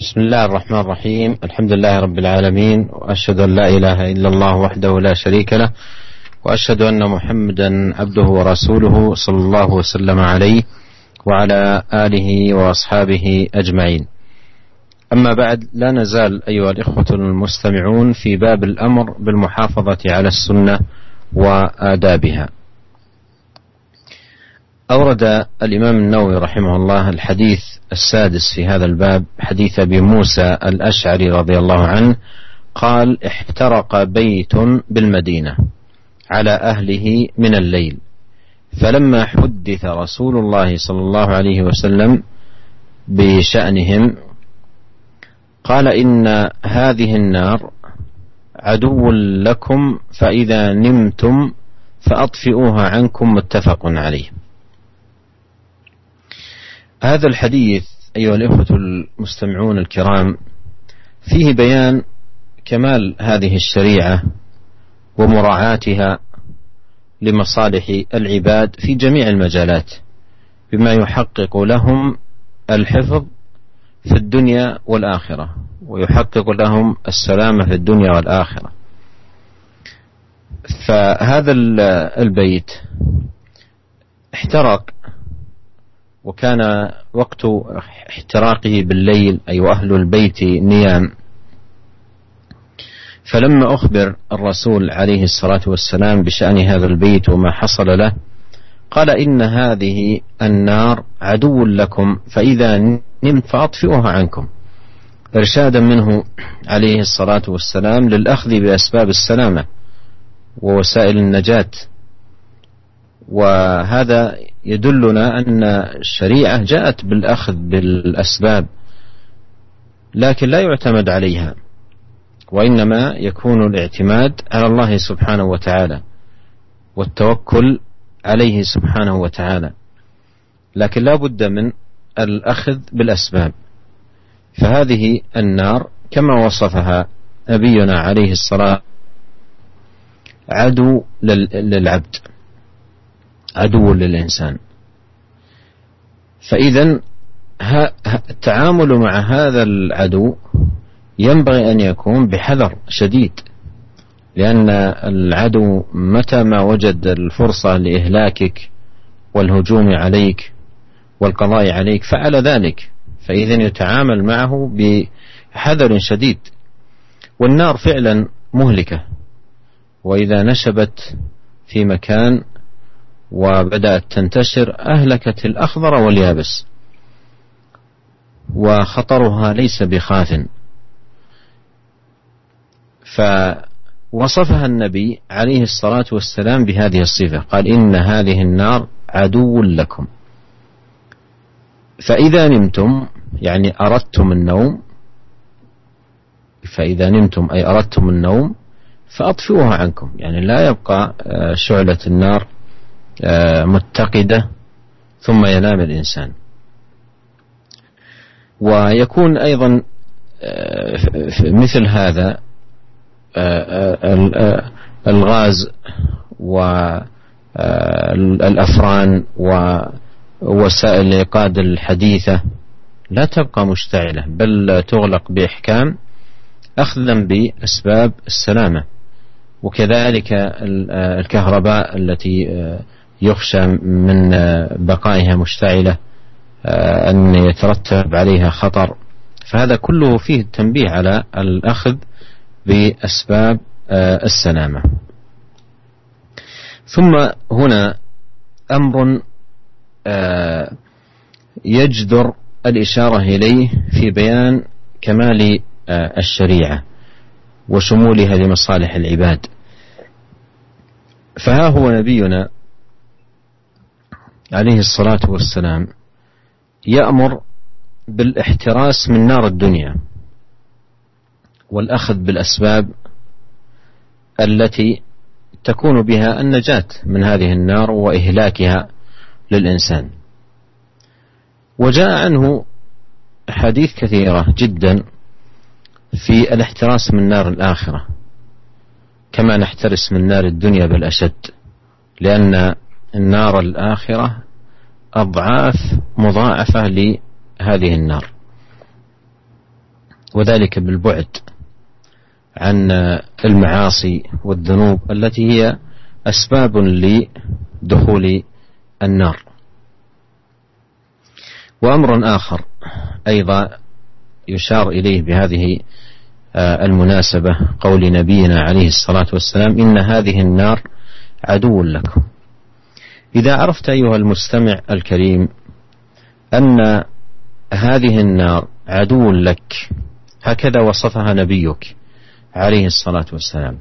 بسم الله الرحمن الرحيم. الحمد لله رب العالمين وأشهد أن لا إله إلا الله وحده لا شريك له وأشهد أن محمدا عبده ورسوله صلى الله وسلم عليه وعلى آله وأصحابه أجمعين. أما بعد لا نزال أيها الإخوة المستمعون في باب الأمر بالمحافظة على السنة وآدابها. أورد الإمام النووي رحمه الله الحديث السادس في هذا الباب حديث أبي موسى الأشعري رضي الله عنه قال احترق بيت بالمدينة على أهله من الليل. فلما حدث رسول الله صلى الله عليه وسلم بشأنهم قال إن هذه النار عدو لكم فإذا نمتم فأطفئوها عنكم متفق عليه. هذا الحديث أيها الإخوة المستمعون الكرام فيه بيان كمال هذه الشريعة ومراعاتها لمصالح العباد في جميع المجالات بما يحقق لهم الحفظ في الدنيا والآخرة ويحقق لهم السلامة في الدنيا والآخرة. فهذا البيت احترق وكان وقت احتراقه بالليل أي أهل البيت نيام. فلما أخبر الرسول عليه الصلاة والسلام بشأن هذا البيت وما حصل له قال إن هذه النار عدو لكم فإذا نمت فأطفئوها عنكم. إرشادا منه عليه الصلاة والسلام للأخذ بأسباب السلامة ووسائل النجاة. وهذا يدلنا أن الشريعة جاءت بالأخذ بالأسباب لكن لا يعتمد عليها وإنما يكون الاعتماد على الله سبحانه وتعالى والتوكل عليه سبحانه وتعالى لكن لا بد من الأخذ بالأسباب. فهذه النار كما وصفها نبينا عليه الصلاة عدو للعبد. عدو للإنسان. فإذا التعامل مع هذا العدو ينبغي أن يكون بحذر شديد لأن العدو متى ما وجد الفرصة لإهلاكك والهجوم عليك والقضاء عليك فعل ذلك فإذا يتعامل معه بحذر شديد. والنار فعلا مهلكة وإذا نشبت في مكان وبدأت تنتشر أهلكت الأخضر واليابس. وخطرها ليس بخاف. فوصفها النبي عليه الصلاة والسلام بهذه الصفة. قال إن هذه النار عدو لكم. فإذا نمتم يعني أردتم النوم فإذا نمتم أي أردتم النوم فأطفئوها عنكم. يعني لا يبقى آه، شعلة النار متقدة ثم ينام الإنسان. ويكون أيضا آه، مثل هذا آه، الغاز والأفران ووسائل الإيقاد الحديثة لا تبقى مشتعلة بل تغلق بإحكام أخذا بأسباب السلامة. وكذلك الكهرباء التي يخشى من بقائها مشتعلة آه، أن يترتب عليها خطر. فهذا كله فيه التنبيه على الأخذ بأسباب آه، السلامة. ثم هنا أمر آه، يجدر الإشارة إليه في بيان كمال الشريعة وشمولها لمصالح العباد. فها هو نبينا عليه الصلاة والسلام يأمر بالإحتراس من نار الدنيا والأخذ بالأسباب التي تكون بها النجاة من هذه النار وإهلاكها للإنسان. وجاء عنه حديث كثيرة جدا في الاحتراس من نار الآخرة. كما نحترس من نار الدنيا بل أشد لأن النار الآخرة أضعاف مضاعفة لهذه النار. وذلك بالبعد عن المعاصي والذنوب التي هي أسباب لدخول النار. وأمر آخر أيضا يشار إليه بهذه آه، المناسبة قول نبينا عليه الصلاة والسلام إن هذه النار عدو لكم. إذا عرفت أيها المستمع الكريم أن هذه النار عدو لك هكذا وصفها نبيك عليه الصلاة والسلام.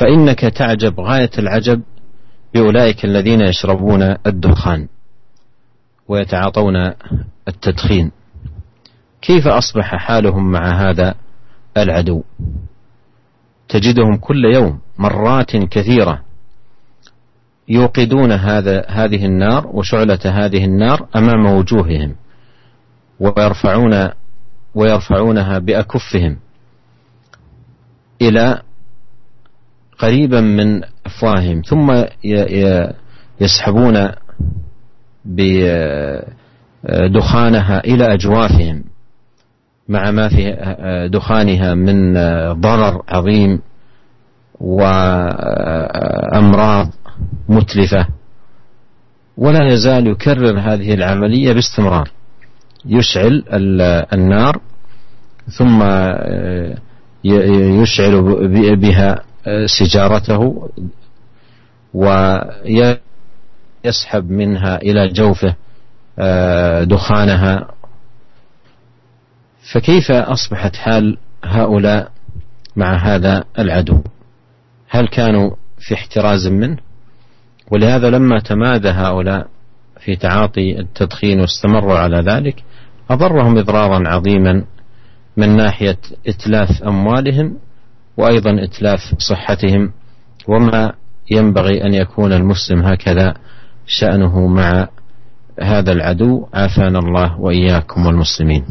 فإنك تعجب غاية العجب بأولئك الذين يشربون الدخان ويتعاطون التدخين. كيف أصبح حالهم مع هذا العدو؟ تجدهم كل يوم مرات كثيرة يوقدون هذا هذه النار وشعلة هذه النار أمام وجوههم ويرفعون ويرفعونها بأكفهم إلى قريبا من أفواههم ثم يسحبون بدخانها إلى أجوافهم مع ما في دخانها من ضرر عظيم وأمراض متلفة. ولا يزال يكرر هذه العملية باستمرار. يشعل النار ثم يشعل بها سجارته ويسحب منها إلى جوفه دخانها. فكيف أصبحت حال هؤلاء مع هذا العدو؟ هل كانوا في احتراز منه؟ ولهذا لما تمادى هؤلاء في تعاطي التدخين واستمروا على ذلك أضرهم إضرارا عظيما من ناحية إتلاف أموالهم وأيضا إتلاف صحتهم وما ينبغي أن يكون المسلم هكذا شأنه مع هذا العدو. عافانا الله وإياكم والمسلمين.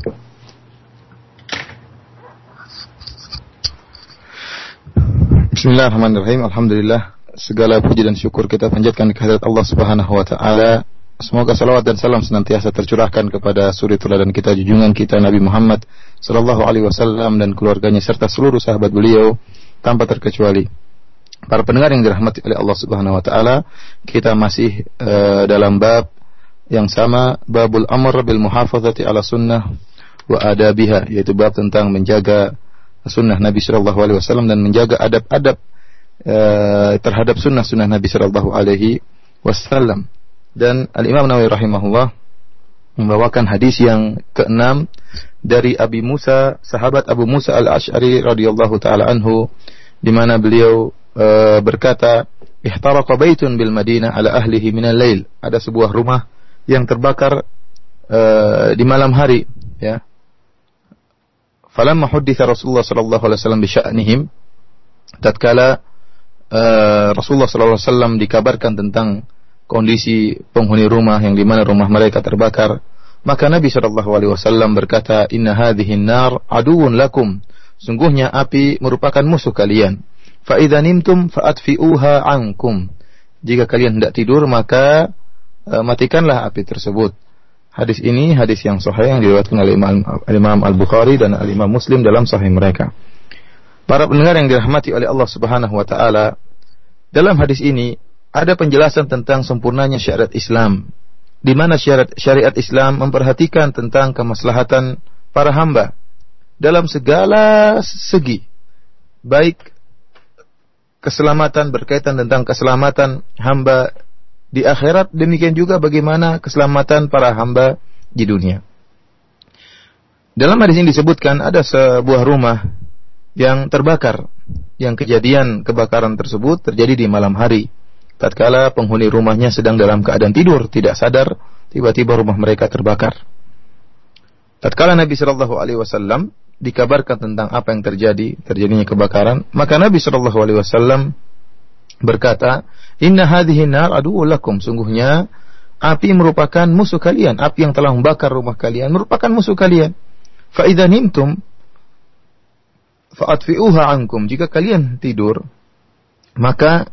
Bismillahirrahmanirrahim. Alhamdulillah segala puji dan syukur kita panjatkan kehadirat Allah Subhanahu wa taala. Semoga salawat dan salam senantiasa tercurahkan kepada suri teladan kita junjungan kita Nabi Muhammad sallallahu alaihi wasallam dan keluarganya serta seluruh sahabat beliau tanpa terkecuali. Para pendengar yang dirahmati oleh Allah Subhanahu wa taala, kita masih uh, dalam bab yang sama, babul amr bil muhafazati ala sunnah wa adabiha, yaitu bab tentang menjaga sunnah Nabi Shallallahu Alaihi Wasallam dan menjaga adab-adab uh, terhadap sunnah-sunnah Nabi Shallallahu Alaihi Wasallam. Dan Al Imam Nawawi rahimahullah membawakan hadis yang keenam dari Abi Musa, sahabat Abu Musa al Ashari radhiyallahu taala anhu, di mana beliau uh, berkata, "Ihtaraqa baitun bil Madinah ala ahlihi min al-lail." Ada sebuah rumah yang terbakar uh, di malam hari, ya falamma hudditha Rasulullah sallallahu alaihi wasallam bi sya'nihim tatkala uh, Rasulullah wasallam dikabarkan tentang kondisi penghuni rumah yang di mana rumah mereka terbakar. Maka Nabi sallallahu alaihi wasallam berkata inna hadhihi nar aduun lakum. Sungguhnya api merupakan musuh kalian. Fa idza nimtum fa'atfi'uha ankum. Jika kalian hendak tidur maka uh, matikanlah api tersebut. Hadis ini hadis yang sahih yang diriwayatkan oleh Imam, Imam Al-Bukhari dan Al-Imam Muslim dalam sahih mereka. Para pendengar yang dirahmati oleh Allah Subhanahu wa taala, dalam hadis ini ada penjelasan tentang sempurnanya syariat Islam di mana syariat, syariat Islam memperhatikan tentang kemaslahatan para hamba dalam segala segi baik keselamatan berkaitan tentang keselamatan hamba di akhirat, demikian juga bagaimana keselamatan para hamba di dunia. Dalam hadis ini disebutkan ada sebuah rumah yang terbakar. Yang kejadian kebakaran tersebut terjadi di malam hari. Tatkala penghuni rumahnya sedang dalam keadaan tidur, tidak sadar, tiba-tiba rumah mereka terbakar. Tatkala Nabi Shallallahu Alaihi Wasallam dikabarkan tentang apa yang terjadi, terjadinya kebakaran, maka Nabi Shallallahu Alaihi Wasallam berkata, Inna hadhihi nar adu lakum. Sungguhnya api merupakan musuh kalian. Api yang telah membakar rumah kalian merupakan musuh kalian. Fa idza nimtum fa'atfi'uha ankum. Jika kalian tidur, maka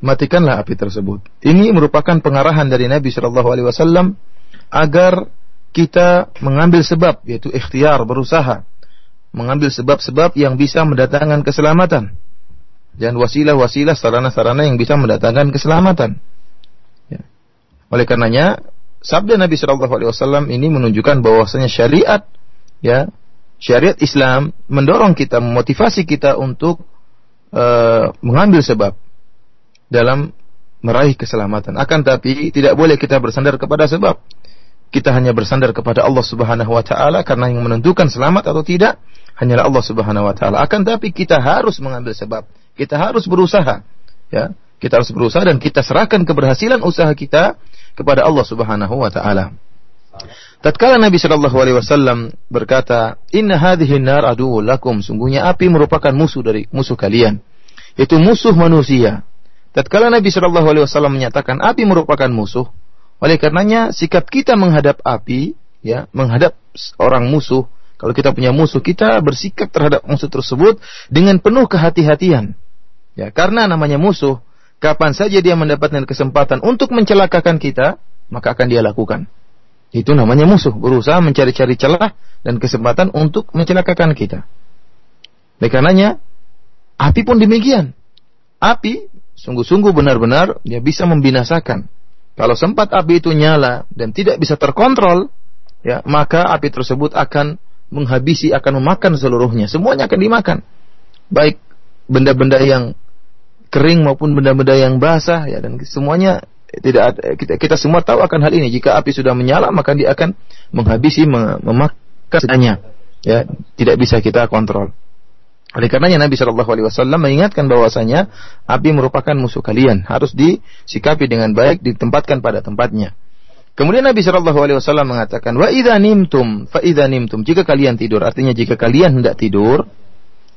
matikanlah api tersebut. Ini merupakan pengarahan dari Nabi Shallallahu alaihi wasallam agar kita mengambil sebab yaitu ikhtiar berusaha mengambil sebab-sebab yang bisa mendatangkan keselamatan dan wasilah-wasilah sarana-sarana yang bisa mendatangkan keselamatan. Ya. Oleh karenanya, sabda Nabi Shallallahu Alaihi Wasallam ini menunjukkan bahwasanya syariat, ya, syariat Islam mendorong kita, memotivasi kita untuk uh, mengambil sebab dalam meraih keselamatan. Akan tapi tidak boleh kita bersandar kepada sebab. Kita hanya bersandar kepada Allah Subhanahu wa taala karena yang menentukan selamat atau tidak hanyalah Allah Subhanahu wa taala. Akan tapi kita harus mengambil sebab. Kita harus berusaha. Ya, kita harus berusaha dan kita serahkan keberhasilan usaha kita kepada Allah Subhanahu wa taala. Tatkala Nabi Shallallahu alaihi wasallam berkata, "Inna hadhihi nar adu lakum." Sungguhnya api merupakan musuh dari musuh kalian. Itu musuh manusia. Tatkala Nabi Shallallahu alaihi wasallam menyatakan api merupakan musuh, oleh karenanya sikap kita menghadap api, ya, menghadap orang musuh kalau kita punya musuh, kita bersikap terhadap musuh tersebut dengan penuh kehati-hatian. Ya, karena namanya musuh, kapan saja dia mendapatkan kesempatan untuk mencelakakan kita, maka akan dia lakukan. Itu namanya musuh, berusaha mencari-cari celah dan kesempatan untuk mencelakakan kita. Oleh karenanya, api pun demikian. Api sungguh-sungguh benar-benar dia bisa membinasakan. Kalau sempat api itu nyala dan tidak bisa terkontrol, ya maka api tersebut akan menghabisi, akan memakan seluruhnya. Semuanya akan dimakan. Baik benda-benda yang kering maupun benda-benda yang basah ya dan semuanya tidak kita, kita semua tahu akan hal ini. Jika api sudah menyala maka dia akan menghabisi memakan semuanya. Ya, tidak bisa kita kontrol. Oleh karenanya Nabi Shallallahu Alaihi Wasallam mengingatkan bahwasanya api merupakan musuh kalian, harus disikapi dengan baik, ditempatkan pada tempatnya. Kemudian Nabi Shallallahu Alaihi Wasallam mengatakan, wa idha nimtum, fa idha nimtum. Jika kalian tidur, artinya jika kalian hendak tidur,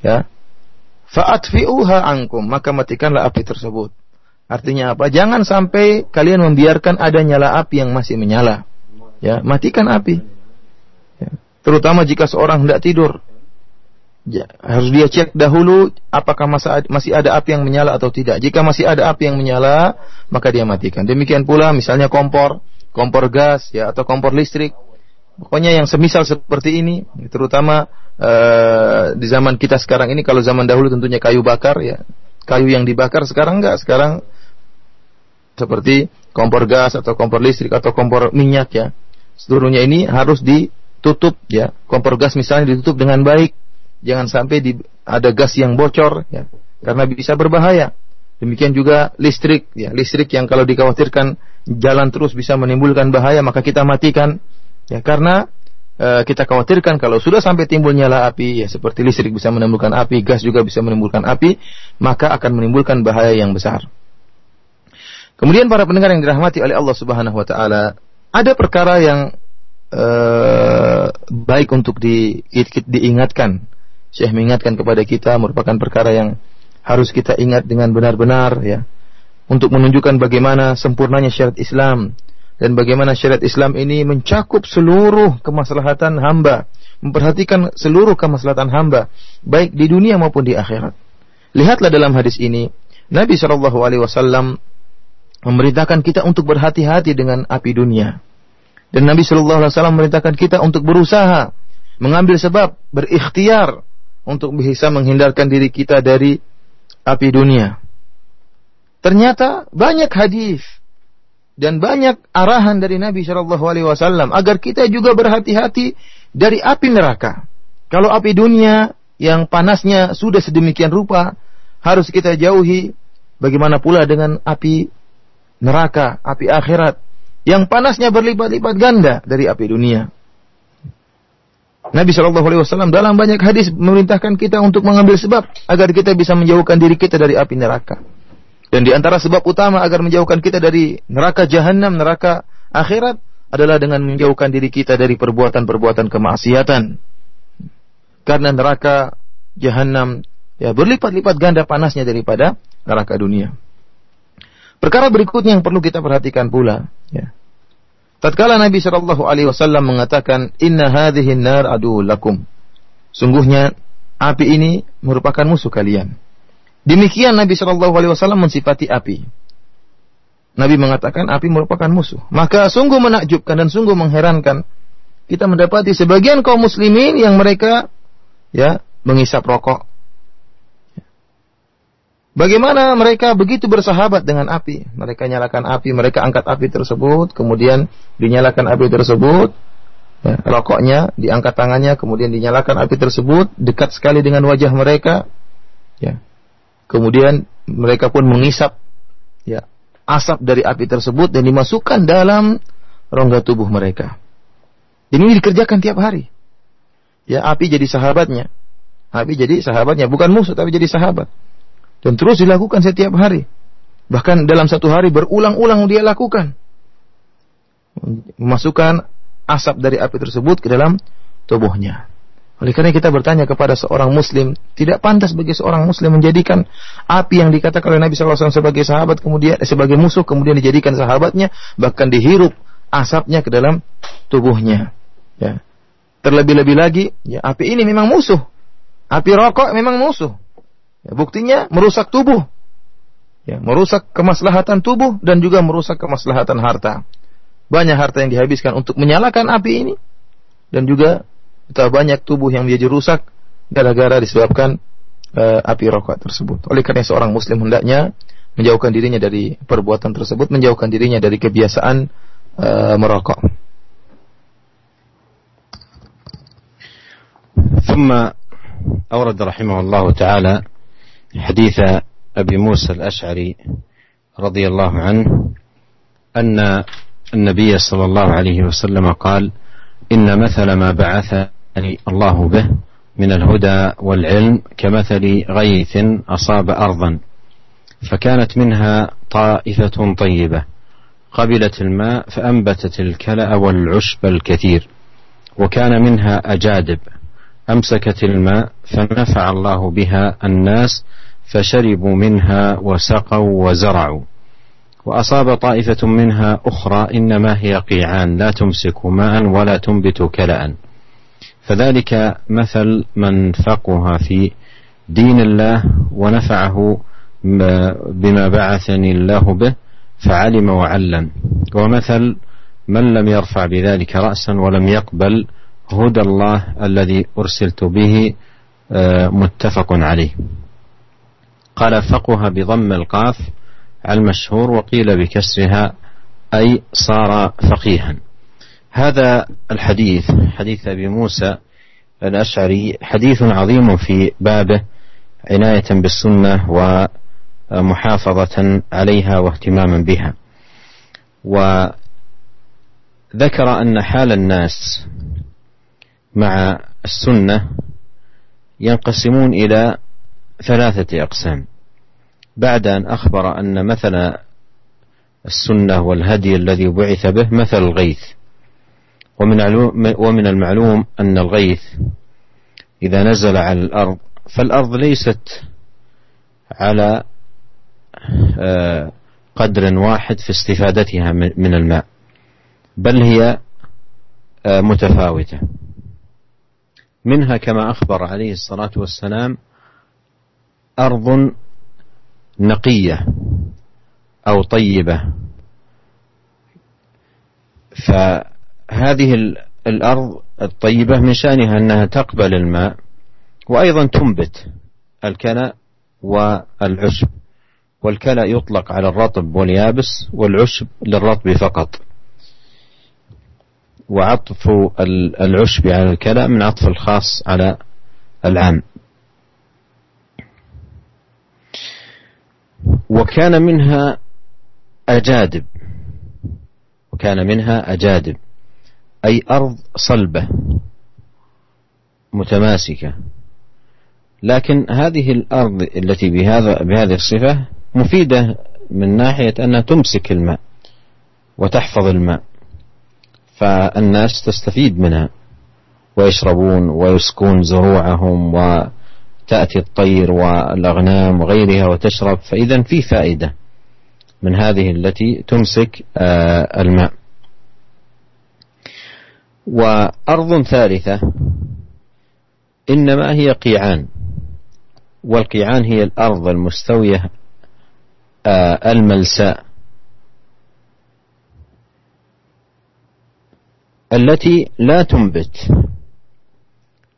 ya, faatfi'uha angkum, maka matikanlah api tersebut. Artinya apa? Jangan sampai kalian membiarkan ada nyala api yang masih menyala. Ya, matikan api. Ya. Terutama jika seorang hendak tidur. Ya, harus dia cek dahulu apakah masih ada api yang menyala atau tidak. Jika masih ada api yang menyala, maka dia matikan. Demikian pula misalnya kompor kompor gas ya atau kompor listrik. Pokoknya yang semisal seperti ini, terutama uh, di zaman kita sekarang ini kalau zaman dahulu tentunya kayu bakar ya. Kayu yang dibakar sekarang enggak, sekarang seperti kompor gas atau kompor listrik atau kompor minyak ya. Seluruhnya ini harus ditutup ya. Kompor gas misalnya ditutup dengan baik. Jangan sampai di, ada gas yang bocor ya karena bisa berbahaya. Demikian juga listrik, ya listrik yang kalau dikhawatirkan jalan terus bisa menimbulkan bahaya maka kita matikan, ya karena e, kita khawatirkan kalau sudah sampai timbul nyala api, ya seperti listrik bisa menimbulkan api, gas juga bisa menimbulkan api, maka akan menimbulkan bahaya yang besar. Kemudian para pendengar yang dirahmati oleh Allah Subhanahu Wa Taala, ada perkara yang e, baik untuk di, diingatkan. Syekh mengingatkan kepada kita merupakan perkara yang harus kita ingat dengan benar-benar ya untuk menunjukkan bagaimana sempurnanya syariat Islam dan bagaimana syariat Islam ini mencakup seluruh kemaslahatan hamba, memperhatikan seluruh kemaslahatan hamba baik di dunia maupun di akhirat. Lihatlah dalam hadis ini Nabi Shallallahu alaihi wasallam memerintahkan kita untuk berhati-hati dengan api dunia. Dan Nabi Shallallahu alaihi wasallam memerintahkan kita untuk berusaha mengambil sebab, berikhtiar untuk bisa menghindarkan diri kita dari api dunia. Ternyata banyak hadis dan banyak arahan dari Nabi Shallallahu Alaihi Wasallam agar kita juga berhati-hati dari api neraka. Kalau api dunia yang panasnya sudah sedemikian rupa harus kita jauhi, bagaimana pula dengan api neraka, api akhirat yang panasnya berlipat-lipat ganda dari api dunia. Nabi Shallallahu Alaihi Wasallam dalam banyak hadis memerintahkan kita untuk mengambil sebab agar kita bisa menjauhkan diri kita dari api neraka. Dan di antara sebab utama agar menjauhkan kita dari neraka jahanam, neraka akhirat adalah dengan menjauhkan diri kita dari perbuatan-perbuatan kemaksiatan. Karena neraka jahanam ya berlipat-lipat ganda panasnya daripada neraka dunia. Perkara berikutnya yang perlu kita perhatikan pula, ya, Tatkala Nabi Shallallahu Alaihi Wasallam mengatakan Inna hadhihi nar adu lakum. Sungguhnya api ini merupakan musuh kalian. Demikian Nabi Shallallahu Alaihi Wasallam mensifati api. Nabi mengatakan api merupakan musuh. Maka sungguh menakjubkan dan sungguh mengherankan kita mendapati sebagian kaum muslimin yang mereka ya mengisap rokok. Bagaimana mereka begitu bersahabat dengan api? Mereka nyalakan api, mereka angkat api tersebut, kemudian dinyalakan api tersebut, ya, rokoknya diangkat tangannya, kemudian dinyalakan api tersebut, dekat sekali dengan wajah mereka, ya. Kemudian mereka pun mengisap, ya, asap dari api tersebut dan dimasukkan dalam rongga tubuh mereka. Ini dikerjakan tiap hari. Ya, api jadi sahabatnya. Api jadi sahabatnya, bukan musuh tapi jadi sahabat. Dan terus dilakukan setiap hari. Bahkan dalam satu hari berulang-ulang dia lakukan. Memasukkan asap dari api tersebut ke dalam tubuhnya. Oleh karena kita bertanya kepada seorang muslim, tidak pantas bagi seorang muslim menjadikan api yang dikatakan oleh Nabi SAW sebagai sahabat kemudian eh, sebagai musuh kemudian dijadikan sahabatnya bahkan dihirup asapnya ke dalam tubuhnya. Ya. Terlebih-lebih lagi, ya api ini memang musuh. Api rokok memang musuh. Ya, buktinya merusak tubuh. Ya, merusak kemaslahatan tubuh dan juga merusak kemaslahatan harta. Banyak harta yang dihabiskan untuk menyalakan api ini dan juga betapa banyak tubuh yang menjadi rusak gara-gara disebabkan uh, api rokok tersebut. Oleh karena seorang muslim hendaknya menjauhkan dirinya dari perbuatan tersebut, menjauhkan dirinya dari kebiasaan uh, merokok. ثم أورد رحمه الله تعالى حديث أبي موسى الأشعري رضي الله عنه أن النبي صلى الله عليه وسلم قال إن مثل ما بعثني الله به من الهدى والعلم كمثل غيث أصاب أرضا فكانت منها طائفة طيبة قبلت الماء فأنبتت الكلأ والعشب الكثير وكان منها أجادب أمسكت الماء فنفع الله بها الناس فشربوا منها وسقوا وزرعوا. وأصاب طائفة منها أخرى إنما هي قيعان لا تمسك ماء ولا تنبت كلأ. فذلك مثل من فقه في دين الله ونفعه بما بعثني الله به فعلم وعلم. ومثل من لم يرفع بذلك رأسا ولم يقبل هدى الله الذي أرسلت به آه، متفق عليه. قال فقه بضم القاف المشهور وقيل بكسرها أي صار فقيها. هذا الحديث حديث أبي موسى الأشعري حديث عظيم في بابه عناية بالسنة ومحافظة عليها واهتماما بها. وذكر أن حال الناس مع السنة ينقسمون إلى ثلاثة أقسام. بعد أن أخبر أن مثل السنة والهدي الذي بعث به مثل الغيث. ومن ومن المعلوم أن الغيث إذا نزل على الأرض فالأرض ليست على آه، قدر واحد في استفادتها من الماء بل هي آه، متفاوتة. منها كما أخبر عليه الصلاة والسلام أرض نقية أو طيبة. فهذه الأرض الطيبة من شأنها أنها تقبل الماء وأيضا تنبت الكلى والعشب. والكلى يطلق على الرطب واليابس والعشب للرطب فقط. وعطف العشب على الكلى من عطف الخاص على العام. وكان منها أجادب. وكان منها أجادب. أي أرض صلبة. متماسكة. لكن هذه الأرض التي بهذا بهذه الصفة مفيدة من ناحية أنها تمسك الماء وتحفظ الماء. فالناس تستفيد منها. ويشربون ويسكون زروعهم وتأتي الطير والأغنام وغيرها وتشرب فإذا في فائدة من هذه التي تمسك آه، الماء. وأرض ثالثة إنما هي قيعان والقيعان هي الأرض المستوية آه، الملساء التي لا تنبت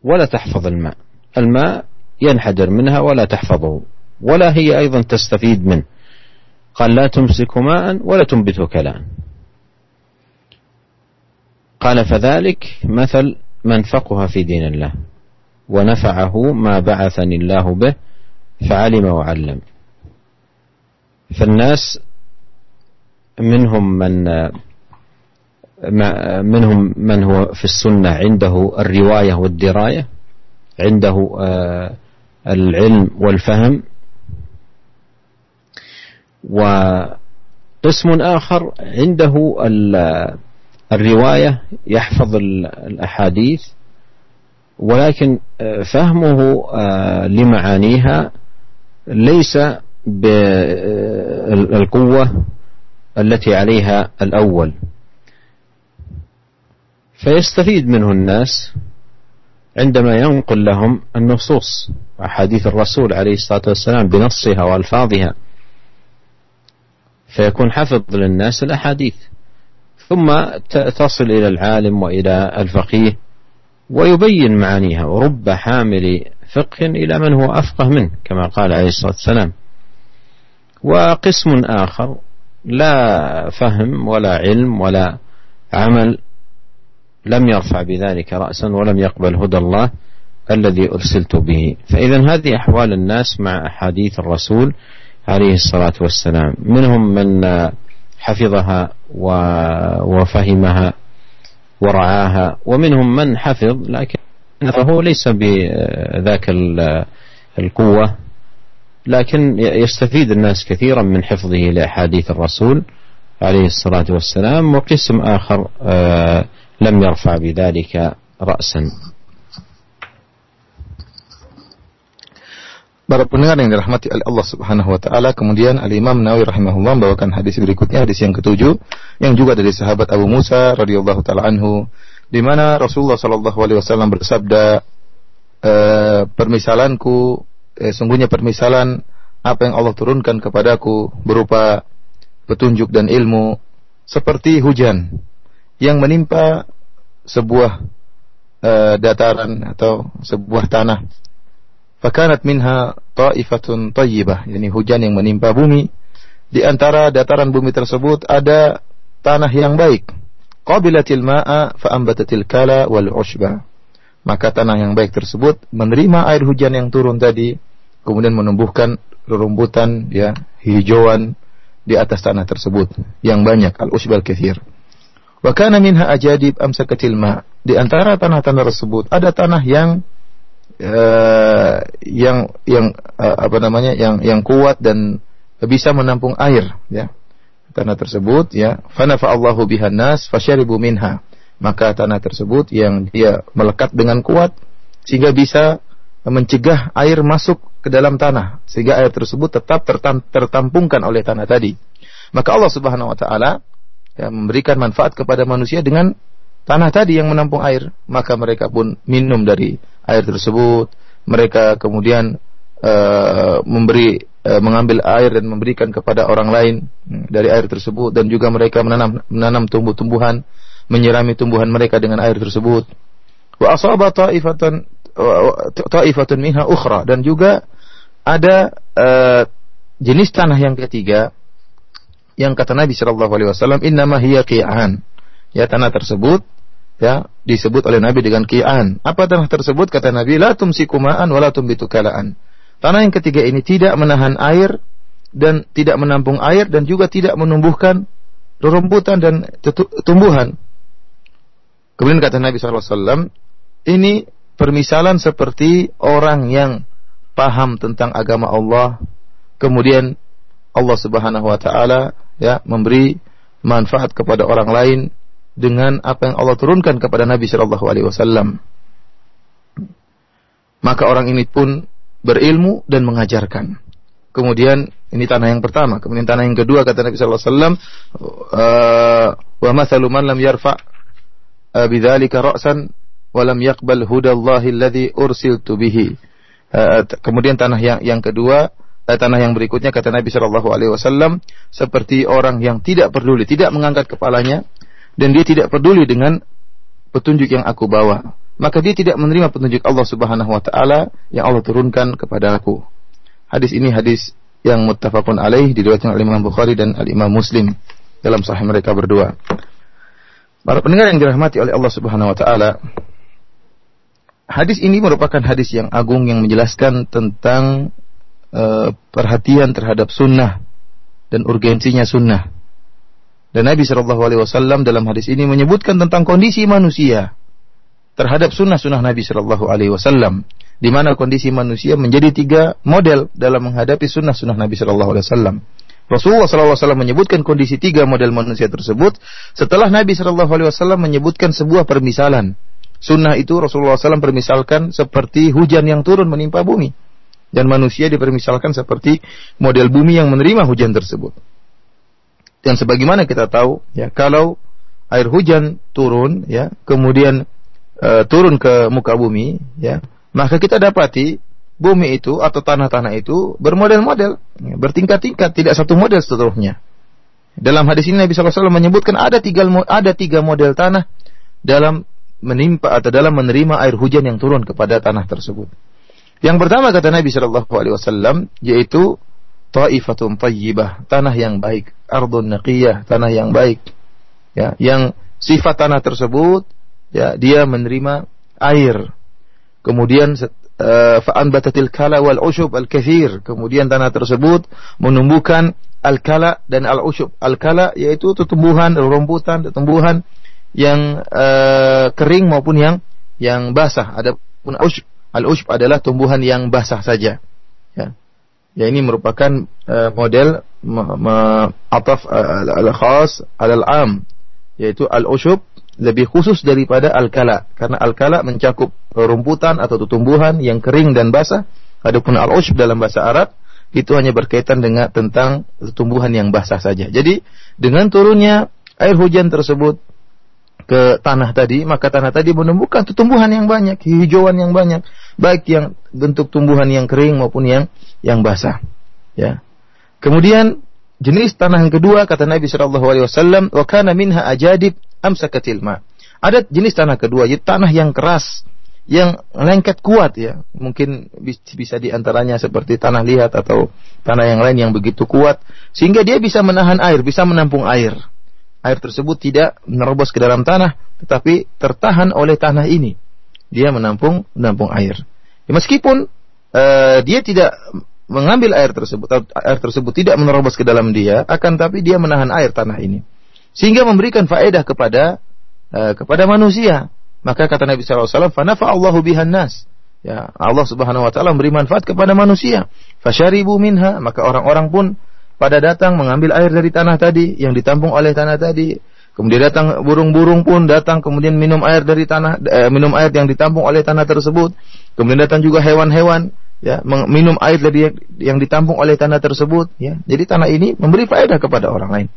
ولا تحفظ الماء. الماء ينحدر منها ولا تحفظه ولا هي أيضا تستفيد منه. قال لا تمسك ماء ولا تنبت كلاء قال فذلك مثل من فقه في دين الله ونفعه ما بعثني الله به فعلم وعلم. فالناس منهم من منهم من هو في السنة عنده الرواية والدراية عنده آه، العلم والفهم. وقسم آخر عنده الرواية يحفظ الأحاديث ولكن آه، فهمه آه، لمعانيها ليس بالقوة التي عليها الأول. فيستفيد منه الناس. عندما ينقل لهم النصوص أحاديث الرسول عليه الصلاة والسلام بنصها وألفاظها فيكون حفظ للناس الأحاديث. ثم تصل إلى العالم وإلى الفقيه ويبين معانيها ورب حامل فقه إلى من هو أفقه منه كما قال عليه الصلاة والسلام. وقسم آخر لا فهم ولا علم ولا عمل لم يرفع بذلك رأسا ولم يقبل هدى الله الذي أرسلت به. فإذا هذه أحوال الناس مع أحاديث الرسول عليه الصلاة والسلام. منهم من حفظها وفهمها ورعاها ومنهم من حفظ لكن فهو ليس بذاك القوة لكن يستفيد الناس كثيرا من حفظه لأحاديث الرسول عليه الصلاة والسلام وقسم آخر آه، لم يرفع بذلك رأسا Para pendengar yang dirahmati oleh Allah Subhanahu wa taala, kemudian Al Imam Nawawi rahimahullah membawakan hadis berikutnya, hadis yang ketujuh yang juga dari sahabat Abu Musa radhiyallahu taala anhu di mana Rasulullah sallallahu alaihi wasallam bersabda e, permisalanku e, sungguhnya permisalan apa yang Allah turunkan kepadaku berupa petunjuk dan ilmu seperti hujan yang menimpa sebuah e, dataran atau sebuah tanah Fakanat minha ta'ifatun tayyibah, yani hujan yang menimpa bumi. Di antara dataran bumi tersebut ada tanah yang baik. Qabilatil ma'a fa'ambatatil kala wal ushba. Maka tanah yang baik tersebut menerima air hujan yang turun tadi, kemudian menumbuhkan rerumputan ya hijauan di atas tanah tersebut yang banyak al-ushbal kathir. Wa kana minha ajadib amsakatil ma. Di antara tanah-tanah tersebut ada tanah yang uh, yang yang uh, apa namanya yang yang kuat dan bisa menampung air ya. Tanah tersebut ya. Fanafa Allahu bihan nas fasyaribu minha. Maka tanah tersebut yang dia melekat dengan kuat sehingga bisa mencegah air masuk ke dalam tanah. Sehingga air tersebut tetap tertam, tertampungkan oleh tanah tadi. Maka Allah Subhanahu wa taala ya, memberikan manfaat kepada manusia dengan tanah tadi yang menampung air, maka mereka pun minum dari air tersebut. Mereka kemudian uh, memberi uh, mengambil air dan memberikan kepada orang lain hmm, dari air tersebut dan juga mereka menanam menanam tumbuh-tumbuhan, menyirami tumbuhan mereka dengan air tersebut. Wa asaba ta'ifatan ta'ifatun minha ukhra dan juga ada uh, jenis tanah yang ketiga yang kata Nabi sallallahu alaihi wasallam innama hiya qi'an. Ya tanah tersebut ya disebut oleh Nabi dengan ki'an. Apa tanah tersebut? Kata Nabi, la tumsiku ma'an wa la tumbitu kalaan. Tanah yang ketiga ini tidak menahan air dan tidak menampung air dan juga tidak menumbuhkan rerumputan dan tumbuhan. Kemudian kata Nabi SAW, ini permisalan seperti orang yang paham tentang agama Allah, kemudian Allah Subhanahu wa taala ya memberi manfaat kepada orang lain dengan apa yang Allah turunkan kepada Nabi Shallallahu Alaihi Wasallam. Maka orang ini pun berilmu dan mengajarkan. Kemudian ini tanah yang pertama. Kemudian tanah yang kedua kata Nabi Shallallahu Alaihi Wasallam, eh, wa mathalu man lam yarfa eh, ra'san wa lam yaqbal hudallahi alladhi ursiltu bihi. Eh, kemudian tanah yang yang kedua tanah yang berikutnya kata Nabi Shallallahu Alaihi Wasallam seperti orang yang tidak peduli, tidak mengangkat kepalanya dan dia tidak peduli dengan petunjuk yang aku bawa. maka dia tidak menerima petunjuk Allah Subhanahu wa taala yang Allah turunkan kepada aku. Hadis ini hadis yang muttafaqun alaih diriwayatkan oleh Imam Bukhari dan Al Imam Muslim dalam sahih mereka berdua. Para pendengar yang dirahmati oleh Allah Subhanahu wa taala, hadis ini merupakan hadis yang agung yang menjelaskan tentang uh, perhatian terhadap sunnah dan urgensinya sunnah. Dan Nabi Shallallahu Alaihi Wasallam dalam hadis ini menyebutkan tentang kondisi manusia terhadap sunnah-sunnah Nabi Shallallahu Alaihi Wasallam, di mana kondisi manusia menjadi tiga model dalam menghadapi sunnah-sunnah Nabi Shallallahu Alaihi Wasallam. Rasulullah SAW menyebutkan kondisi tiga model manusia tersebut setelah Nabi Wasallam menyebutkan sebuah permisalan. Sunnah itu Rasulullah SAW permisalkan seperti hujan yang turun menimpa bumi dan manusia dipermisalkan seperti model bumi yang menerima hujan tersebut. Dan sebagaimana kita tahu, ya kalau air hujan turun, ya kemudian uh, turun ke muka bumi, ya, maka kita dapati bumi itu atau tanah-tanah itu bermodel-model, ya, bertingkat-tingkat, tidak satu model seterusnya. Dalam hadis ini Nabi SAW menyebutkan ada tiga ada tiga model tanah dalam menimpa atau dalam menerima air hujan yang turun kepada tanah tersebut. Yang pertama kata Nabi Shallallahu Alaihi Wasallam yaitu taifatun tayyibah, tanah yang baik, ardun naqiyah, tanah yang baik. Ya, yang sifat tanah tersebut ya dia menerima air. Kemudian uh, batatil kala wal ushub al kathir. Kemudian tanah tersebut menumbuhkan al kala dan al ushub. Al kala yaitu tumbuhan, rumputan, tumbuhan yang uh, kering maupun yang yang basah. Adapun ushub, al ushub adalah tumbuhan yang basah saja. Ya. Ya ini merupakan uh, model ataf uh, al-khas al-am yaitu al-ushub lebih khusus daripada al-kala karena al-kala mencakup rumputan atau tumbuhan yang kering dan basah adapun al-ushb dalam bahasa Arab itu hanya berkaitan dengan tentang tumbuhan yang basah saja. Jadi dengan turunnya air hujan tersebut ke tanah tadi, maka tanah tadi menumbuhkan tumbuhan yang banyak, hijauan yang banyak, baik yang bentuk tumbuhan yang kering maupun yang yang basah. Ya. Kemudian jenis tanah yang kedua kata Nabi Shallallahu Alaihi Wasallam, wa kana minha ajadib amsakatil ma. Ada jenis tanah kedua, yaitu tanah yang keras, yang lengket kuat ya. Mungkin bisa di antaranya seperti tanah liat atau tanah yang lain yang begitu kuat, sehingga dia bisa menahan air, bisa menampung air. Air tersebut tidak menerobos ke dalam tanah, tetapi tertahan oleh tanah ini. Dia menampung menampung air. Ya, meskipun uh, dia tidak mengambil air tersebut, air tersebut tidak menerobos ke dalam dia, akan tapi dia menahan air tanah ini sehingga memberikan faedah kepada uh, kepada manusia. Maka kata Nabi SAW, "Fanafa Allahu bihan nas." Ya, Allah Subhanahu wa taala memberi manfaat kepada manusia. Fasyaribu minha, maka orang-orang pun pada datang mengambil air dari tanah tadi yang ditampung oleh tanah tadi. Kemudian datang burung-burung pun datang kemudian minum air dari tanah eh, minum air yang ditampung oleh tanah tersebut. Kemudian datang juga hewan-hewan ya minum air dari yang ditampung oleh tanah tersebut ya. Jadi tanah ini memberi faedah kepada orang lain.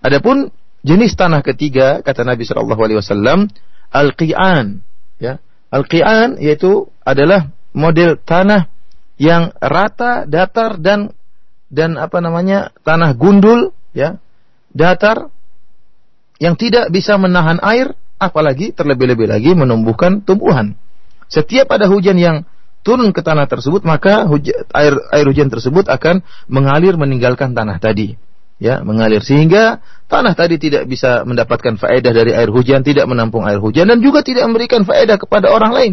Adapun Jenis tanah ketiga kata Nabi Shallallahu Alaihi Wasallam al-qian, ya al-qian yaitu adalah model tanah yang rata, datar dan dan apa namanya tanah gundul, ya datar yang tidak bisa menahan air, apalagi terlebih-lebih lagi menumbuhkan tumbuhan. Setiap ada hujan yang turun ke tanah tersebut, maka hujan, air air hujan tersebut akan mengalir meninggalkan tanah tadi ya mengalir sehingga tanah tadi tidak bisa mendapatkan faedah dari air hujan, tidak menampung air hujan dan juga tidak memberikan faedah kepada orang lain.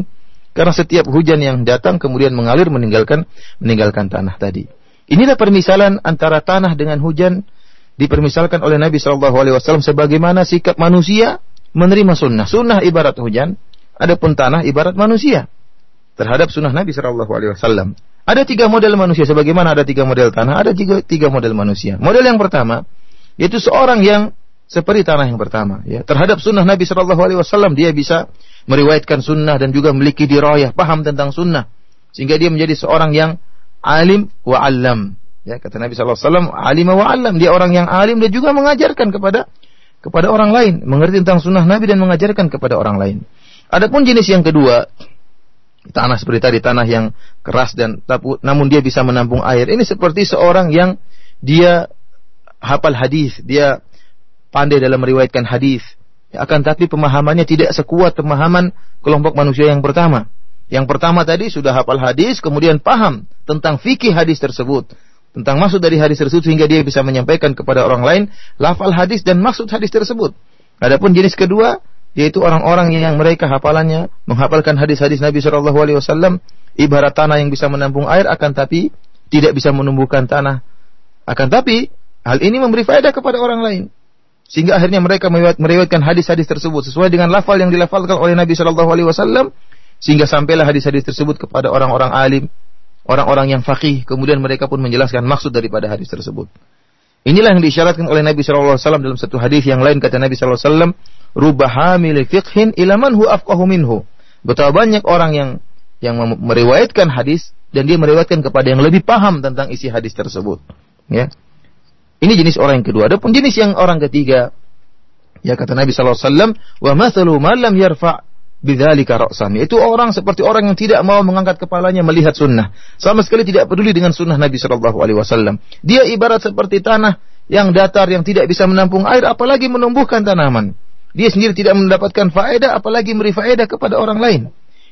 Karena setiap hujan yang datang kemudian mengalir meninggalkan meninggalkan tanah tadi. Inilah permisalan antara tanah dengan hujan dipermisalkan oleh Nabi Shallallahu Alaihi Wasallam sebagaimana sikap manusia menerima sunnah. Sunnah ibarat hujan, adapun tanah ibarat manusia terhadap sunnah Nabi Shallallahu Alaihi Wasallam. Ada tiga model manusia, sebagaimana ada tiga model tanah, ada tiga, tiga model manusia. Model yang pertama, yaitu seorang yang seperti tanah yang pertama, ya terhadap sunnah Nabi Shallallahu Alaihi Wasallam dia bisa meriwayatkan sunnah dan juga memiliki dirayah, paham tentang sunnah, sehingga dia menjadi seorang yang alim wa alam. Ya kata Nabi Shallallahu Alaihi Wasallam, alim wa alam, dia orang yang alim dan juga mengajarkan kepada kepada orang lain, mengerti tentang sunnah Nabi dan mengajarkan kepada orang lain. Adapun jenis yang kedua, tanah seperti tadi tanah yang keras dan namun dia bisa menampung air. Ini seperti seorang yang dia hafal hadis, dia pandai dalam meriwayatkan hadis, akan tapi pemahamannya tidak sekuat pemahaman kelompok manusia yang pertama. Yang pertama tadi sudah hafal hadis, kemudian paham tentang fikih hadis tersebut, tentang maksud dari hadis tersebut sehingga dia bisa menyampaikan kepada orang lain lafal hadis dan maksud hadis tersebut. Adapun jenis kedua yaitu orang-orang yang mereka hafalannya menghafalkan hadis-hadis Nabi Shallallahu Alaihi Wasallam ibarat tanah yang bisa menampung air akan tapi tidak bisa menumbuhkan tanah. Akan tapi hal ini memberi faedah kepada orang lain sehingga akhirnya mereka meriwayatkan hadis-hadis tersebut sesuai dengan lafal yang dilafalkan oleh Nabi Shallallahu Alaihi Wasallam sehingga sampailah hadis-hadis tersebut kepada orang-orang alim, orang-orang yang fakih, kemudian mereka pun menjelaskan maksud daripada hadis tersebut. Inilah yang diisyaratkan oleh Nabi Shallallahu Alaihi Wasallam dalam satu hadis yang lain kata Nabi Shallallahu Alaihi fiqhin ilaman hu afqahu minhu. Betapa banyak orang yang yang meriwayatkan hadis dan dia meriwayatkan kepada yang lebih paham tentang isi hadis tersebut. Ya. Ini jenis orang yang kedua. Adapun jenis yang orang ketiga, ya kata Nabi wasallam, "Wa mathalu man lam yarfa' bidzalika ra'san." Itu orang seperti orang yang tidak mau mengangkat kepalanya melihat sunnah. Sama sekali tidak peduli dengan sunnah Nabi sallallahu alaihi wasallam. Dia ibarat seperti tanah yang datar yang tidak bisa menampung air apalagi menumbuhkan tanaman. Dia sendiri tidak mendapatkan faedah, apalagi memberi faedah kepada orang lain.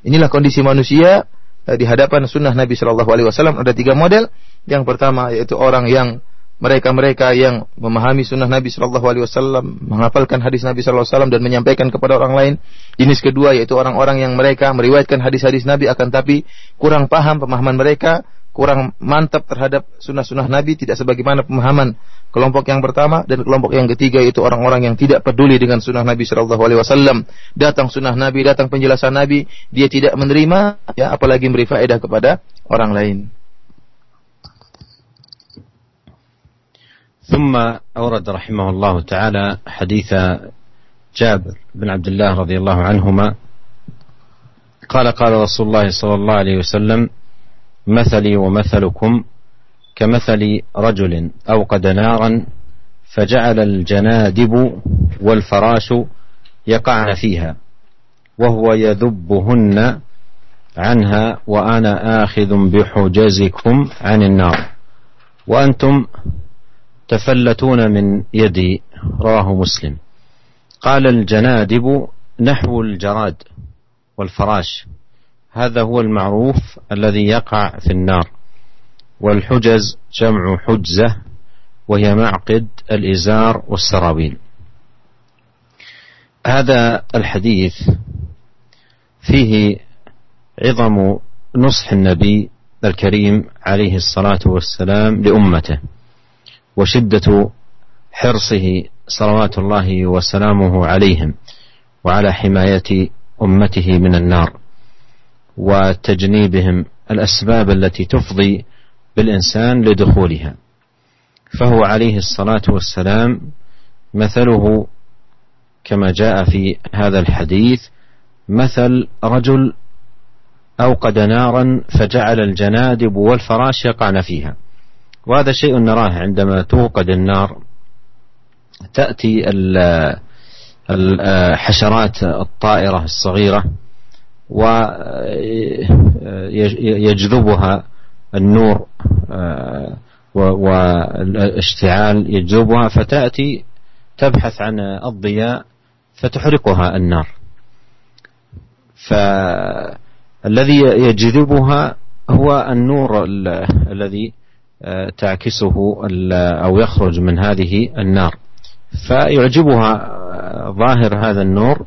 Inilah kondisi manusia eh, di hadapan sunnah Nabi Shallallahu Alaihi Wasallam. Ada tiga model. Yang pertama yaitu orang yang mereka-mereka yang memahami sunnah Nabi Shallallahu Alaihi Wasallam, menghafalkan hadis Nabi Shallallahu Alaihi Wasallam dan menyampaikan kepada orang lain. Jenis kedua yaitu orang-orang yang mereka meriwayatkan hadis-hadis Nabi akan tapi kurang paham pemahaman mereka, kurang mantap terhadap sunnah-sunnah Nabi, tidak sebagaimana pemahaman kelompok yang pertama dan kelompok yang ketiga itu orang-orang yang tidak peduli dengan sunnah Nabi Shallallahu Alaihi Wasallam. Datang sunnah Nabi, datang penjelasan Nabi, dia tidak menerima, ya apalagi beri faedah kepada orang lain. ثم أورد رحمه الله تعالى حديث جابر بن عبد الله رضي الله عنهما. قال قال رسول الله صلى الله عليه وسلم مثلي ومثلكم كمثل رجل أوقد نارا فجعل الجنادب والفراش يقعن فيها وهو يذبهن عنها وأنا آخذ بحجزكم عن النار. وأنتم تفلتون من يدي رواه مسلم. قال الجنادب نحو الجراد والفراش. هذا هو المعروف الذي يقع في النار. والحجز جمع حجزة وهي معقد الإزار والسراويل. هذا الحديث فيه عظم نصح النبي الكريم عليه الصلاة والسلام لأمته. وشدة حرصه صلوات الله وسلامه عليهم وعلى حماية أمته من النار وتجنيبهم الأسباب التي تفضي بالإنسان لدخولها. فهو عليه الصلاة والسلام مثله كما جاء في هذا الحديث مثل رجل أوقد نارا فجعل الجنادب والفراش يقعن فيها. وهذا شيء نراه عندما توقد النار. تأتي الحشرات الطائرة الصغيرة ويجذبها النور والاشتعال يجذبها فتأتي تبحث عن الضياء فتحرقها النار. فالذي يجذبها هو النور الذي تعكسه أو يخرج من هذه النار. فيعجبها آه، ظاهر هذا النور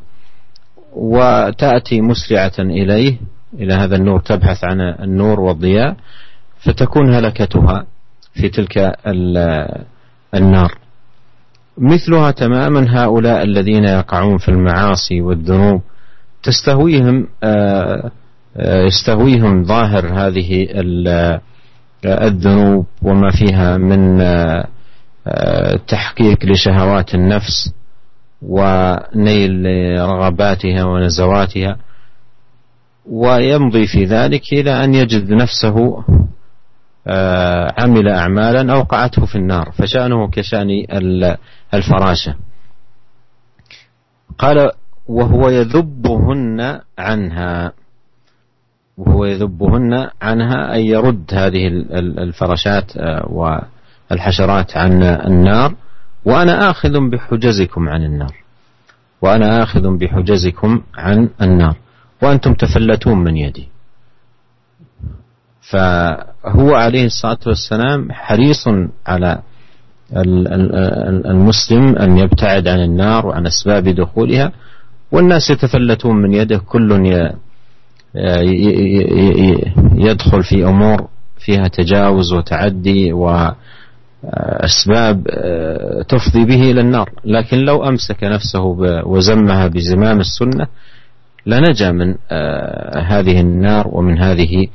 وتأتي مسرعة إليه إلى هذا النور تبحث عن النور والضياء فتكون هلكتها في تلك النار. مثلها تماما هؤلاء الذين يقعون في المعاصي والذنوب. تستهويهم آه، آه، يستهويهم ظاهر هذه الذنوب وما فيها من آه، تحقيق لشهوات النفس ونيل رغباتها ونزواتها. ويمضي في ذلك إلى أن يجد نفسه آه، عمل أعمالا أوقعته في النار فشأنه كشأن الفراشة. قال وهو يذبهن عنها. وهو يذبهن عنها أي يرد هذه الفراشات آه، والحشرات عن النار. وأنا آخذ بحجزكم عن النار. وأنا آخذ بحجزكم عن النار. وأنتم تفلتون من يدي. فهو عليه الصلاة والسلام حريص على المسلم أن يبتعد عن النار وعن أسباب دخولها. والناس يتفلتون من يده كل يدخل في أمور فيها تجاوز وتعدي وأسباب تفضي به إلى النار. لكن لو أمسك نفسه وزمها بزمام السنة لنجا من هذه النار ومن هذه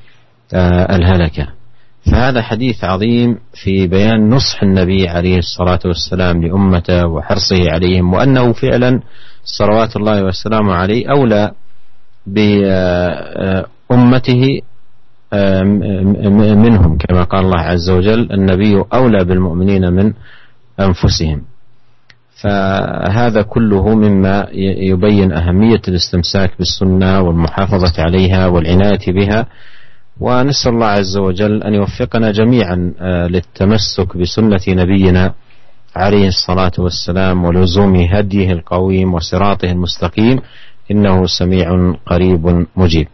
الهلكة. فهذا حديث عظيم في بيان نصح النبي عليه الصلاة والسلام لأمته وحرصه عليهم وأنه فعلا صلوات الله والسلام عليه أولى بأمته منهم كما قال الله عز وجل النبي أولى بالمؤمنين من أنفسهم. فهذا كله مما يبين أهمية الاستمساك بالسنة والمحافظة عليها والعناية بها. ونسأل الله عز وجل أن يوفقنا جميعا للتمسك بسنة نبينا عليه الصلاة والسلام ولزوم هديه القويم وصراطه المستقيم. إنه سميع قريب مجيب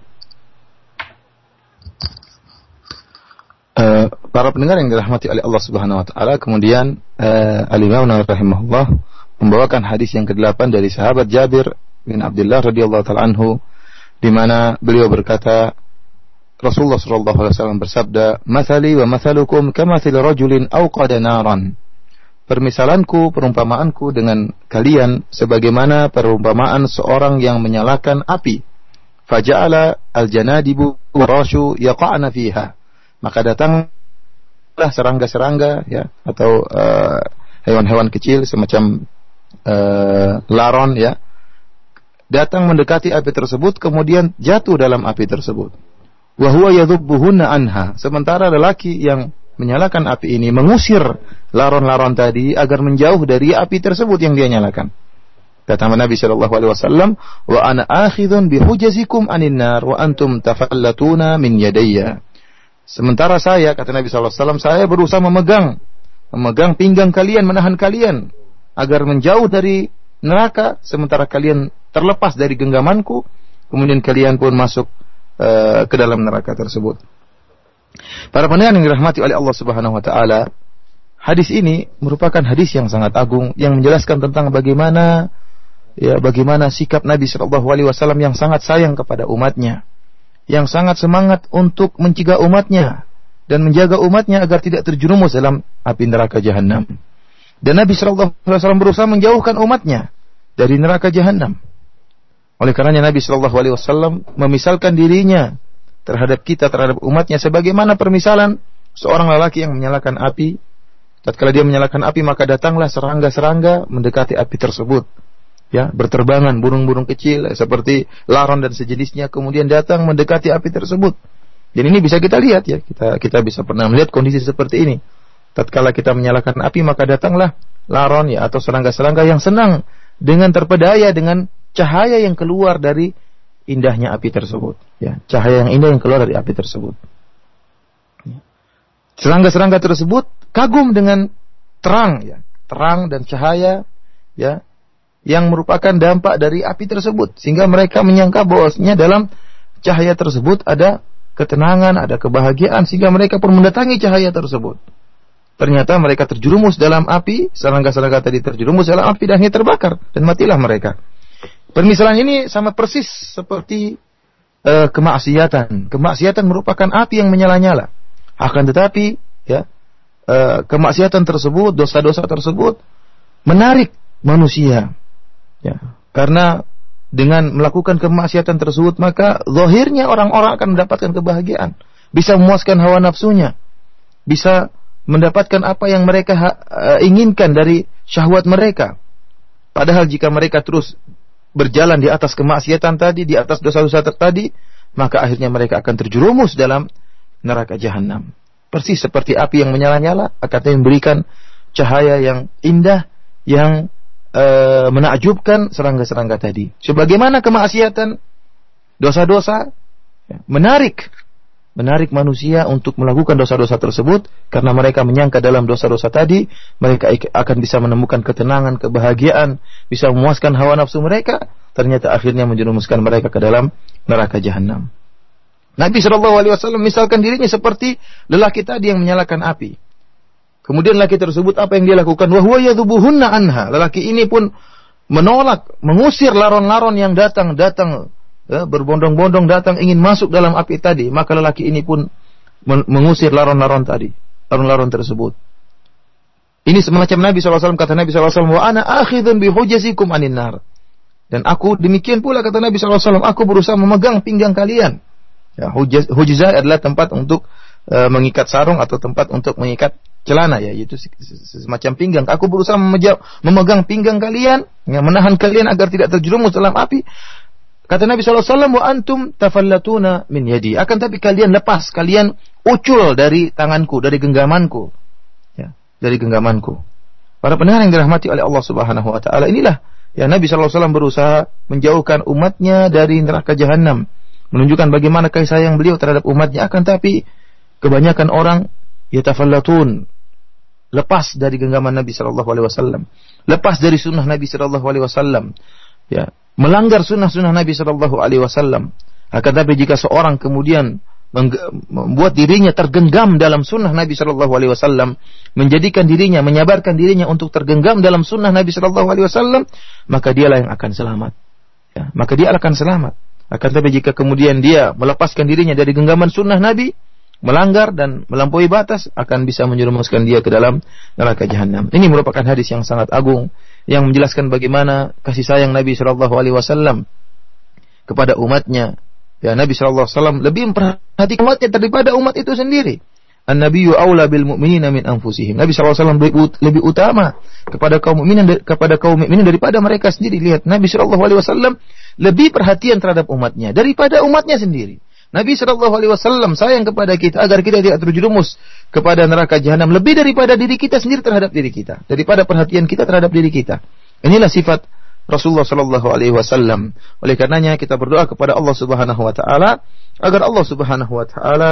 Uh, para pendengar yang dirahmati oleh Allah Subhanahu wa taala, kemudian uh, Al-Imam Nawawi rahimahullah membawakan hadis yang ke-8 dari sahabat Jabir bin Abdullah radhiyallahu taala anhu di mana beliau berkata Rasulullah sallallahu alaihi wasallam bersabda, "Mathali wa mathalukum kamathil rajulin awqada naran." Permisalanku, perumpamaanku dengan kalian sebagaimana perumpamaan seorang yang menyalakan api. Faja'ala al-janadibu rasyu yaqa'na fiha. Maka datanglah serangga-serangga ya atau hewan hewan-hewan kecil semacam uh, laron ya datang mendekati api tersebut kemudian jatuh dalam api tersebut Wahwa yadhubbuhunna anha. Sementara lelaki yang menyalakan api ini mengusir laron-laron tadi agar menjauh dari api tersebut yang dia nyalakan. Kata Nabi Shallallahu Alaihi Wasallam, wa ana akhidun bihujazikum anin nar wa antum tafallatuna min yadayya. Sementara saya, kata Nabi Shallallahu Alaihi Wasallam, saya berusaha memegang, memegang pinggang kalian, menahan kalian agar menjauh dari neraka, sementara kalian terlepas dari genggamanku, kemudian kalian pun masuk Eh, ke dalam neraka tersebut. Para pendengar yang dirahmati oleh Allah Subhanahu wa taala, hadis ini merupakan hadis yang sangat agung yang menjelaskan tentang bagaimana ya bagaimana sikap Nabi Shallallahu alaihi wasallam yang sangat sayang kepada umatnya, yang sangat semangat untuk mencegah umatnya dan menjaga umatnya agar tidak terjerumus dalam api neraka jahanam. Dan Nabi Shallallahu alaihi wasallam berusaha menjauhkan umatnya dari neraka jahanam. Oleh karenanya Nabi Shallallahu Alaihi Wasallam memisalkan dirinya terhadap kita terhadap umatnya sebagaimana permisalan seorang lelaki yang menyalakan api. Tatkala dia menyalakan api maka datanglah serangga-serangga mendekati api tersebut. Ya, berterbangan burung-burung kecil seperti laron dan sejenisnya kemudian datang mendekati api tersebut. Dan ini bisa kita lihat ya, kita kita bisa pernah melihat kondisi seperti ini. Tatkala kita menyalakan api maka datanglah laron ya atau serangga-serangga yang senang dengan terpedaya dengan cahaya yang keluar dari indahnya api tersebut. Ya, cahaya yang indah yang keluar dari api tersebut. Serangga-serangga tersebut kagum dengan terang, ya, terang dan cahaya, ya, yang merupakan dampak dari api tersebut, sehingga mereka menyangka bahwasanya dalam cahaya tersebut ada ketenangan, ada kebahagiaan, sehingga mereka pun mendatangi cahaya tersebut. Ternyata mereka terjerumus dalam api, serangga-serangga tadi terjerumus dalam api dan akhirnya terbakar dan matilah mereka. Permisalan ini sama persis seperti uh, kemaksiatan. Kemaksiatan merupakan api yang menyala-nyala. Akan tetapi, ya, uh, kemaksiatan tersebut, dosa-dosa tersebut menarik manusia. Ya, karena dengan melakukan kemaksiatan tersebut maka zahirnya orang-orang akan mendapatkan kebahagiaan, bisa memuaskan hawa nafsunya, bisa mendapatkan apa yang mereka uh, inginkan dari syahwat mereka. Padahal jika mereka terus berjalan di atas kemaksiatan tadi, di atas dosa-dosa tadi, maka akhirnya mereka akan terjerumus dalam neraka jahanam. Persis seperti api yang menyala-nyala akan memberikan cahaya yang indah, yang e, menakjubkan serangga-serangga tadi. Sebagaimana kemaksiatan, dosa-dosa ya, menarik menarik manusia untuk melakukan dosa-dosa tersebut karena mereka menyangka dalam dosa-dosa tadi mereka akan bisa menemukan ketenangan, kebahagiaan, bisa memuaskan hawa nafsu mereka, ternyata akhirnya menjerumuskan mereka ke dalam neraka jahanam. Nabi Shallallahu Alaihi Wasallam misalkan dirinya seperti lelaki tadi yang menyalakan api. Kemudian lelaki tersebut apa yang dia lakukan? Wahwa yadubuhunna anha. Lelaki ini pun menolak, mengusir laron-laron yang datang, datang ya, berbondong-bondong datang ingin masuk dalam api tadi, maka lelaki ini pun mengusir laron-laron tadi, laron-laron tersebut. Ini semacam Nabi SAW kata Nabi SAW, wa ana akhidun bihujazikum anin nar. Dan aku demikian pula kata Nabi SAW, aku berusaha memegang pinggang kalian. Ya, hujizah adalah tempat untuk e, mengikat sarung atau tempat untuk mengikat celana ya, yaitu semacam pinggang. Aku berusaha memegang pinggang kalian, yang menahan kalian agar tidak terjerumus dalam api. Kata Nabi SAW, wa antum tafallatuna min yadi. Akan tapi kalian lepas, kalian ucul dari tanganku, dari genggamanku. Ya, dari genggamanku. Para pendengar yang dirahmati oleh Allah Subhanahu wa taala, inilah ya Nabi SAW berusaha menjauhkan umatnya dari neraka jahanam, menunjukkan bagaimana kasih sayang beliau terhadap umatnya. Akan tapi kebanyakan orang yatafallatun lepas dari genggaman Nabi Shallallahu Alaihi Wasallam, lepas dari sunnah Nabi Shallallahu Alaihi Wasallam, ya melanggar sunnah-sunnah Nabi Shallallahu Alaihi Wasallam. Akan tapi jika seorang kemudian membuat dirinya tergenggam dalam sunnah Nabi Shallallahu Alaihi Wasallam, menjadikan dirinya, menyabarkan dirinya untuk tergenggam dalam sunnah Nabi Shallallahu Alaihi Wasallam, maka dialah yang akan selamat. Ya, maka dia akan selamat. Akan tapi jika kemudian dia melepaskan dirinya dari genggaman sunnah Nabi, melanggar dan melampaui batas akan bisa menjerumuskan dia ke dalam neraka jahanam. Ini merupakan hadis yang sangat agung yang menjelaskan bagaimana kasih sayang Nabi Shallallahu Alaihi Wasallam kepada umatnya. Ya Nabi Shallallahu Alaihi Wasallam lebih memperhatikan umatnya daripada umat itu sendiri. An Nabiyyu aula bil mu'minina min anfusihim. Nabi Wasallam lebih utama kepada kaum mukminin kepada kaum mukminin daripada mereka sendiri. Lihat Nabi Wasallam lebih perhatian terhadap umatnya daripada umatnya sendiri. Nabi Shallallahu Alaihi Wasallam sayang kepada kita agar kita tidak terjerumus kepada neraka jahanam lebih daripada diri kita sendiri terhadap diri kita, daripada perhatian kita terhadap diri kita. Inilah sifat Rasulullah Shallallahu Alaihi Wasallam. Oleh karenanya kita berdoa kepada Allah Subhanahu Wa Taala agar Allah Subhanahu Wa Taala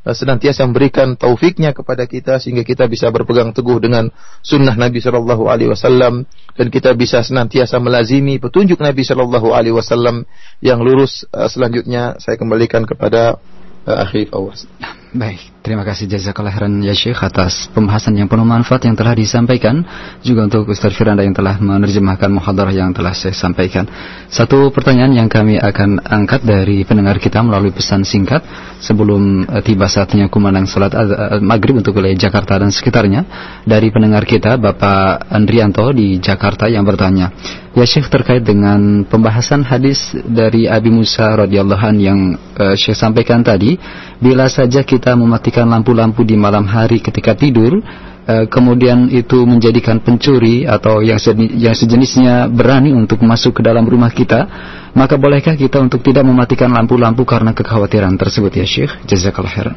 senantiasa memberikan taufiknya kepada kita sehingga kita bisa berpegang teguh dengan sunnah Nabi Shallallahu Alaihi Wasallam dan kita bisa senantiasa melazimi petunjuk Nabi Shallallahu Alaihi Wasallam yang lurus. Eh, selanjutnya saya kembalikan kepada uh, akhir Awas. Baik, terima kasih jazakallah khairan ya Syekh atas pembahasan yang penuh manfaat yang telah disampaikan. Juga untuk Ustaz Firanda yang telah menerjemahkan muhadarah yang telah saya sampaikan. Satu pertanyaan yang kami akan angkat dari pendengar kita melalui pesan singkat. Sebelum uh, tiba saatnya kumandang salat uh, maghrib untuk wilayah Jakarta dan sekitarnya. Dari pendengar kita Bapak Andrianto di Jakarta yang bertanya, Ya Syekh terkait dengan pembahasan hadis dari Abi Musa radhiyallahu an yang uh, Syekh sampaikan tadi, bila saja kita kita mematikan lampu-lampu di malam hari ketika tidur, uh, kemudian itu menjadikan pencuri atau yang, yang sejenisnya berani untuk masuk ke dalam rumah kita, maka bolehkah kita untuk tidak mematikan lampu-lampu karena kekhawatiran tersebut ya Syekh? Jazakallah khairan.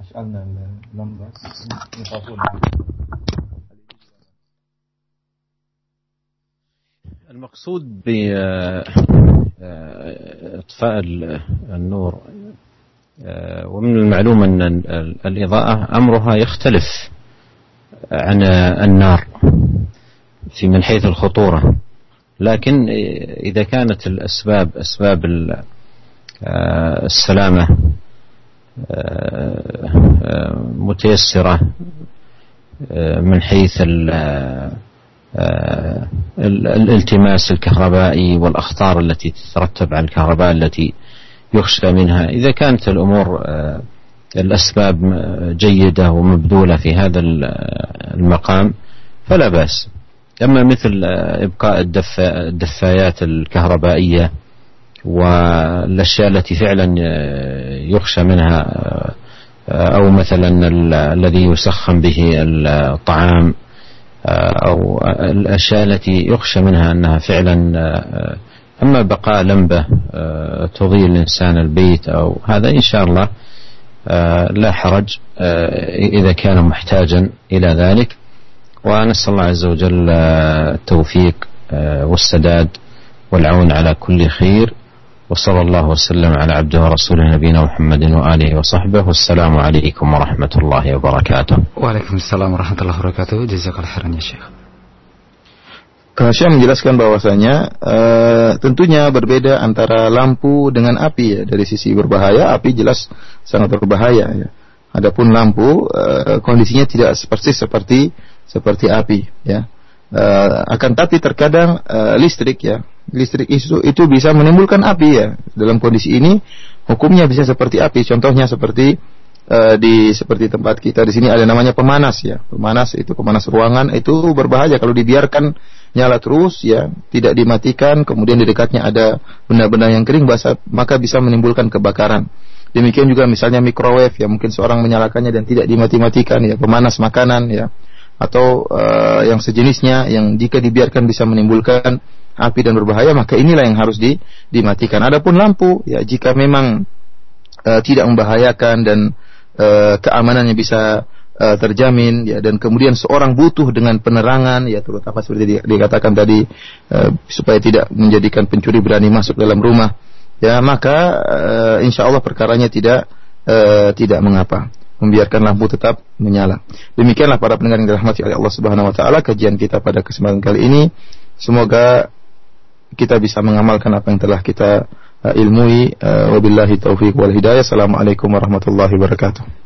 أشعلنا اللمبة يخافون المقصود ب آه، إطفاء النور. آه، ومن المعلوم أن الإضاءة أمرها يختلف عن النار في من حيث الخطورة. لكن إذا كانت الأسباب أسباب آه، السلامة متيسرة من حيث الالتماس الكهربائي والأخطار التي تترتب على الكهرباء التي يخشى منها. إذا كانت الأمور الأسباب جيدة ومبذولة في هذا المقام فلا بأس. أما مثل إبقاء الدفايات الكهربائية والأشياء التي فعلا يخشى منها أو مثلا الذي يسخن به الطعام أو الأشياء التي يخشى منها أنها فعلا أما بقاء لمبة تضيء الإنسان البيت أو هذا إن شاء الله لا حرج إذا كان محتاجا إلى ذلك. ونسأل الله عز وجل التوفيق والسداد والعون على كل خير. وصلى الله وسلم على عبده ورسوله نبينا محمد وآله وصحبه والسلام عليكم ورحمة الله وبركاته وعليكم السلام ورحمة الله وبركاته جزاك الله خيرا يا شيخ Syekh menjelaskan bahwasanya uh, tentunya berbeda antara lampu dengan api ya dari sisi berbahaya api jelas sangat berbahaya ya. Adapun lampu uh, kondisinya tidak seperti seperti seperti api ya. Uh, akan tapi terkadang uh, listrik ya. Listrik itu itu bisa menimbulkan api ya. Dalam kondisi ini hukumnya bisa seperti api. Contohnya seperti uh, di seperti tempat kita di sini ada namanya pemanas ya. Pemanas itu pemanas ruangan itu berbahaya. Kalau dibiarkan nyala terus ya tidak dimatikan kemudian di dekatnya ada benda-benda yang kering basah maka bisa menimbulkan kebakaran. Demikian juga misalnya microwave ya. Mungkin seorang menyalakannya dan tidak dimati-matikan ya. Pemanas makanan ya atau uh, yang sejenisnya yang jika dibiarkan bisa menimbulkan api dan berbahaya maka inilah yang harus di, dimatikan. Adapun lampu ya jika memang uh, tidak membahayakan dan uh, keamanannya bisa uh, terjamin ya dan kemudian seorang butuh dengan penerangan ya terutama seperti di, dikatakan tadi uh, supaya tidak menjadikan pencuri berani masuk dalam rumah ya maka uh, insya Allah perkaranya tidak uh, tidak mengapa membiarkan lampu tetap menyala. Demikianlah para pendengar yang dirahmati oleh Allah Subhanahu Wa Taala kajian kita pada kesempatan kali ini. Semoga kita bisa mengamalkan apa yang telah kita uh, ilmui uh, wabillahi taufiq wal hidayah. Assalamualaikum warahmatullahi wabarakatuh